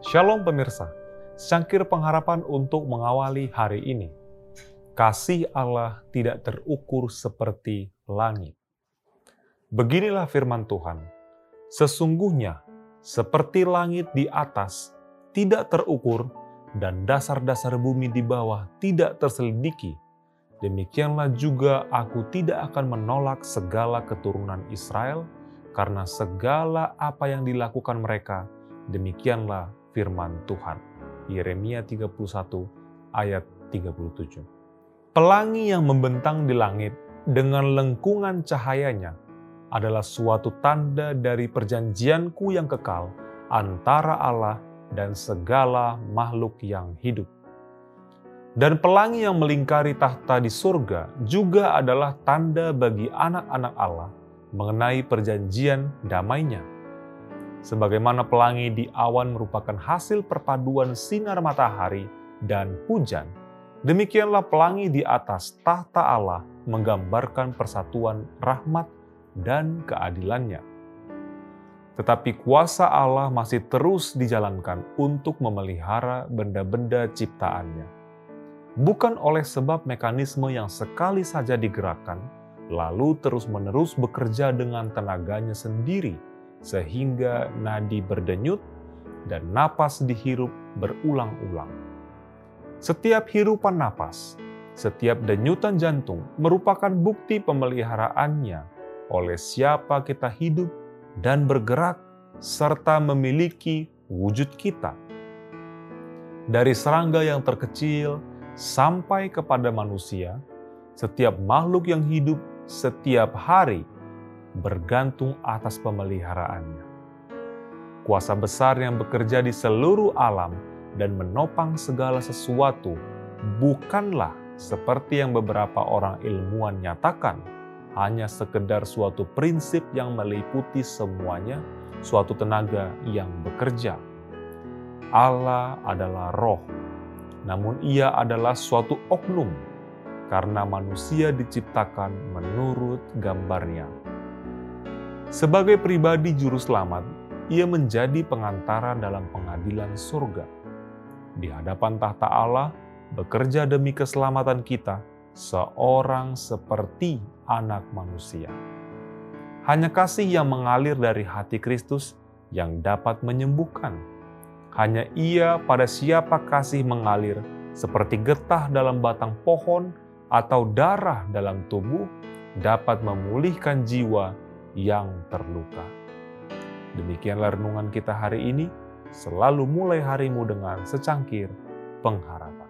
Shalom pemirsa, secangkir pengharapan untuk mengawali hari ini. Kasih Allah tidak terukur seperti langit. Beginilah firman Tuhan, sesungguhnya seperti langit di atas tidak terukur dan dasar-dasar bumi di bawah tidak terselidiki, demikianlah juga aku tidak akan menolak segala keturunan Israel, karena segala apa yang dilakukan mereka, demikianlah firman Tuhan. Yeremia 31 ayat 37. Pelangi yang membentang di langit dengan lengkungan cahayanya adalah suatu tanda dari perjanjianku yang kekal antara Allah dan segala makhluk yang hidup. Dan pelangi yang melingkari tahta di surga juga adalah tanda bagi anak-anak Allah mengenai perjanjian damainya Sebagaimana pelangi di awan merupakan hasil perpaduan sinar matahari dan hujan, demikianlah pelangi di atas tahta Allah menggambarkan persatuan rahmat dan keadilannya. Tetapi kuasa Allah masih terus dijalankan untuk memelihara benda-benda ciptaannya. Bukan oleh sebab mekanisme yang sekali saja digerakkan, lalu terus-menerus bekerja dengan tenaganya sendiri – sehingga nadi berdenyut dan napas dihirup berulang-ulang. Setiap hirupan napas, setiap denyutan jantung merupakan bukti pemeliharaannya oleh siapa kita hidup dan bergerak serta memiliki wujud kita. Dari serangga yang terkecil sampai kepada manusia, setiap makhluk yang hidup setiap hari bergantung atas pemeliharaannya. Kuasa besar yang bekerja di seluruh alam dan menopang segala sesuatu bukanlah seperti yang beberapa orang ilmuwan nyatakan, hanya sekedar suatu prinsip yang meliputi semuanya, suatu tenaga yang bekerja. Allah adalah roh, namun ia adalah suatu oknum, karena manusia diciptakan menurut gambarnya. Sebagai pribadi juru selamat, ia menjadi pengantara dalam pengadilan surga. Di hadapan tahta Allah, bekerja demi keselamatan kita, seorang seperti anak manusia. Hanya kasih yang mengalir dari hati Kristus yang dapat menyembuhkan. Hanya ia pada siapa kasih mengalir seperti getah dalam batang pohon atau darah dalam tubuh dapat memulihkan jiwa yang terluka. Demikianlah renungan kita hari ini. Selalu mulai harimu dengan secangkir pengharapan.